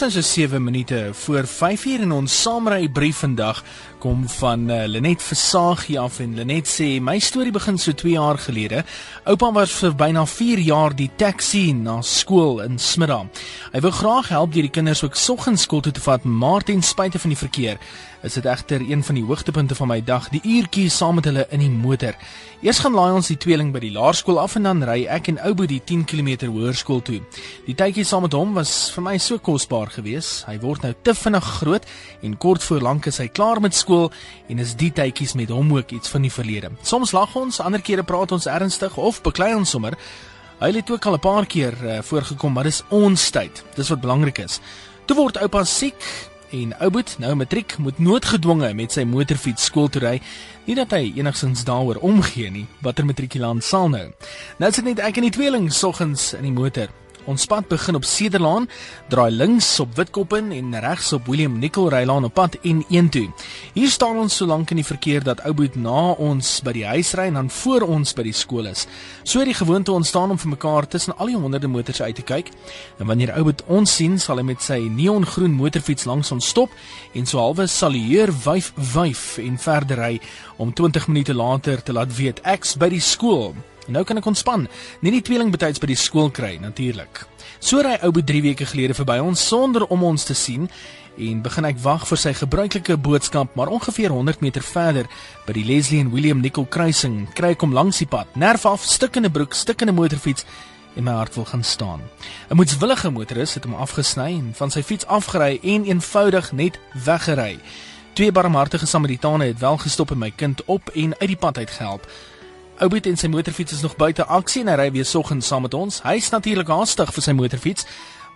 Dit's nou so 7 minute voor 5uur en ons saamry brief vandag kom van uh, Lenet Versagie af en Lenet sê my storie begin so 2 jaar gelede. Oupa was vir byna 4 jaar die taxi na skool in Smiddag. Hy wou graag help deur die kinders ook soggens skool toe te vat, maar ten spyte van die verkeer is dit egter een van die hoogtepunte van my dag, die uurtjie saam met hulle in die motor. Eers gaan laai ons die tweeling by die laerskool af en dan ry ek en Oubo die 10 km hoërskool toe. Die tydjie saam met hom was vir my so kosbaar geweest. Hy word nou te vinnig groot en kort voor lank is hy klaar met skool en is die tydjies met hom ook iets van die verlede. Soms lag ons, ander kere praat ons ernstig of beklei ons sommer. Hy het ook al 'n paar keer uh, voorgekom, maar dis ons tyd. Dis wat belangrik is. Toe word oupa siek, en Ouboet, nou matriek, moet noodgedwonge met sy motorfiets skool toe ry. Nie dat hy enigsins daaroor omgee nie. Watter matrikulant sal nou? Nou sit net ek en die tweeling soggens in die motor. Ons pad begin op Cederlaan, draai links op Witkoppen en regs op William Nicol Rylaan op pad N1 toe. Hier staan ons so lank in die verkeer dat Ouboet na ons by die huis ry en dan voor ons by die skool is. So het die gewoonte ontstaan om vir mekaar tussen al die honderde motors uit te kyk. En wanneer Ouboet ons sien, sal hy met sy neongroen motorfiets langs ons stop en so halwe salueer wyf wyf en verder ry om 20 minute later te laat weet ek's by die skool. Nou kan ek ontspan, nie die tweeling betyds by die skool kry natuurlik. So ry ou bo 3 weke gelede verby ons sonder om ons te sien en begin ek wag vir sy gebruikelike boodskap, maar ongeveer 100 meter verder by die Leslie en William Nicol kruising kry ek hom langs die pad, nerf af, stikkende broek, stikkende motorfiets en my hart wil gaan staan. 'n Moetswillige motoris het hom afgesny en van sy fiets afgery en eenvoudig net weggery. Twee barmhartige Samaritane het wel gestop en my kind op en uit die pad uit Oubet en sy motorfiets is nog buite aksie en hy ry weer soggens saam met ons. Hy's natuurlik haastig vir sy motorfiets,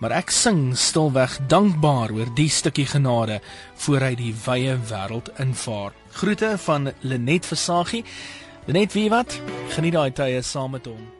maar ek sing stilweg dankbaar oor die stukkie genade voor hy die wye wêreld invaar. Groete van Lenet Versagie. Lenet, wie wat? Geniet daai tye saam met hom.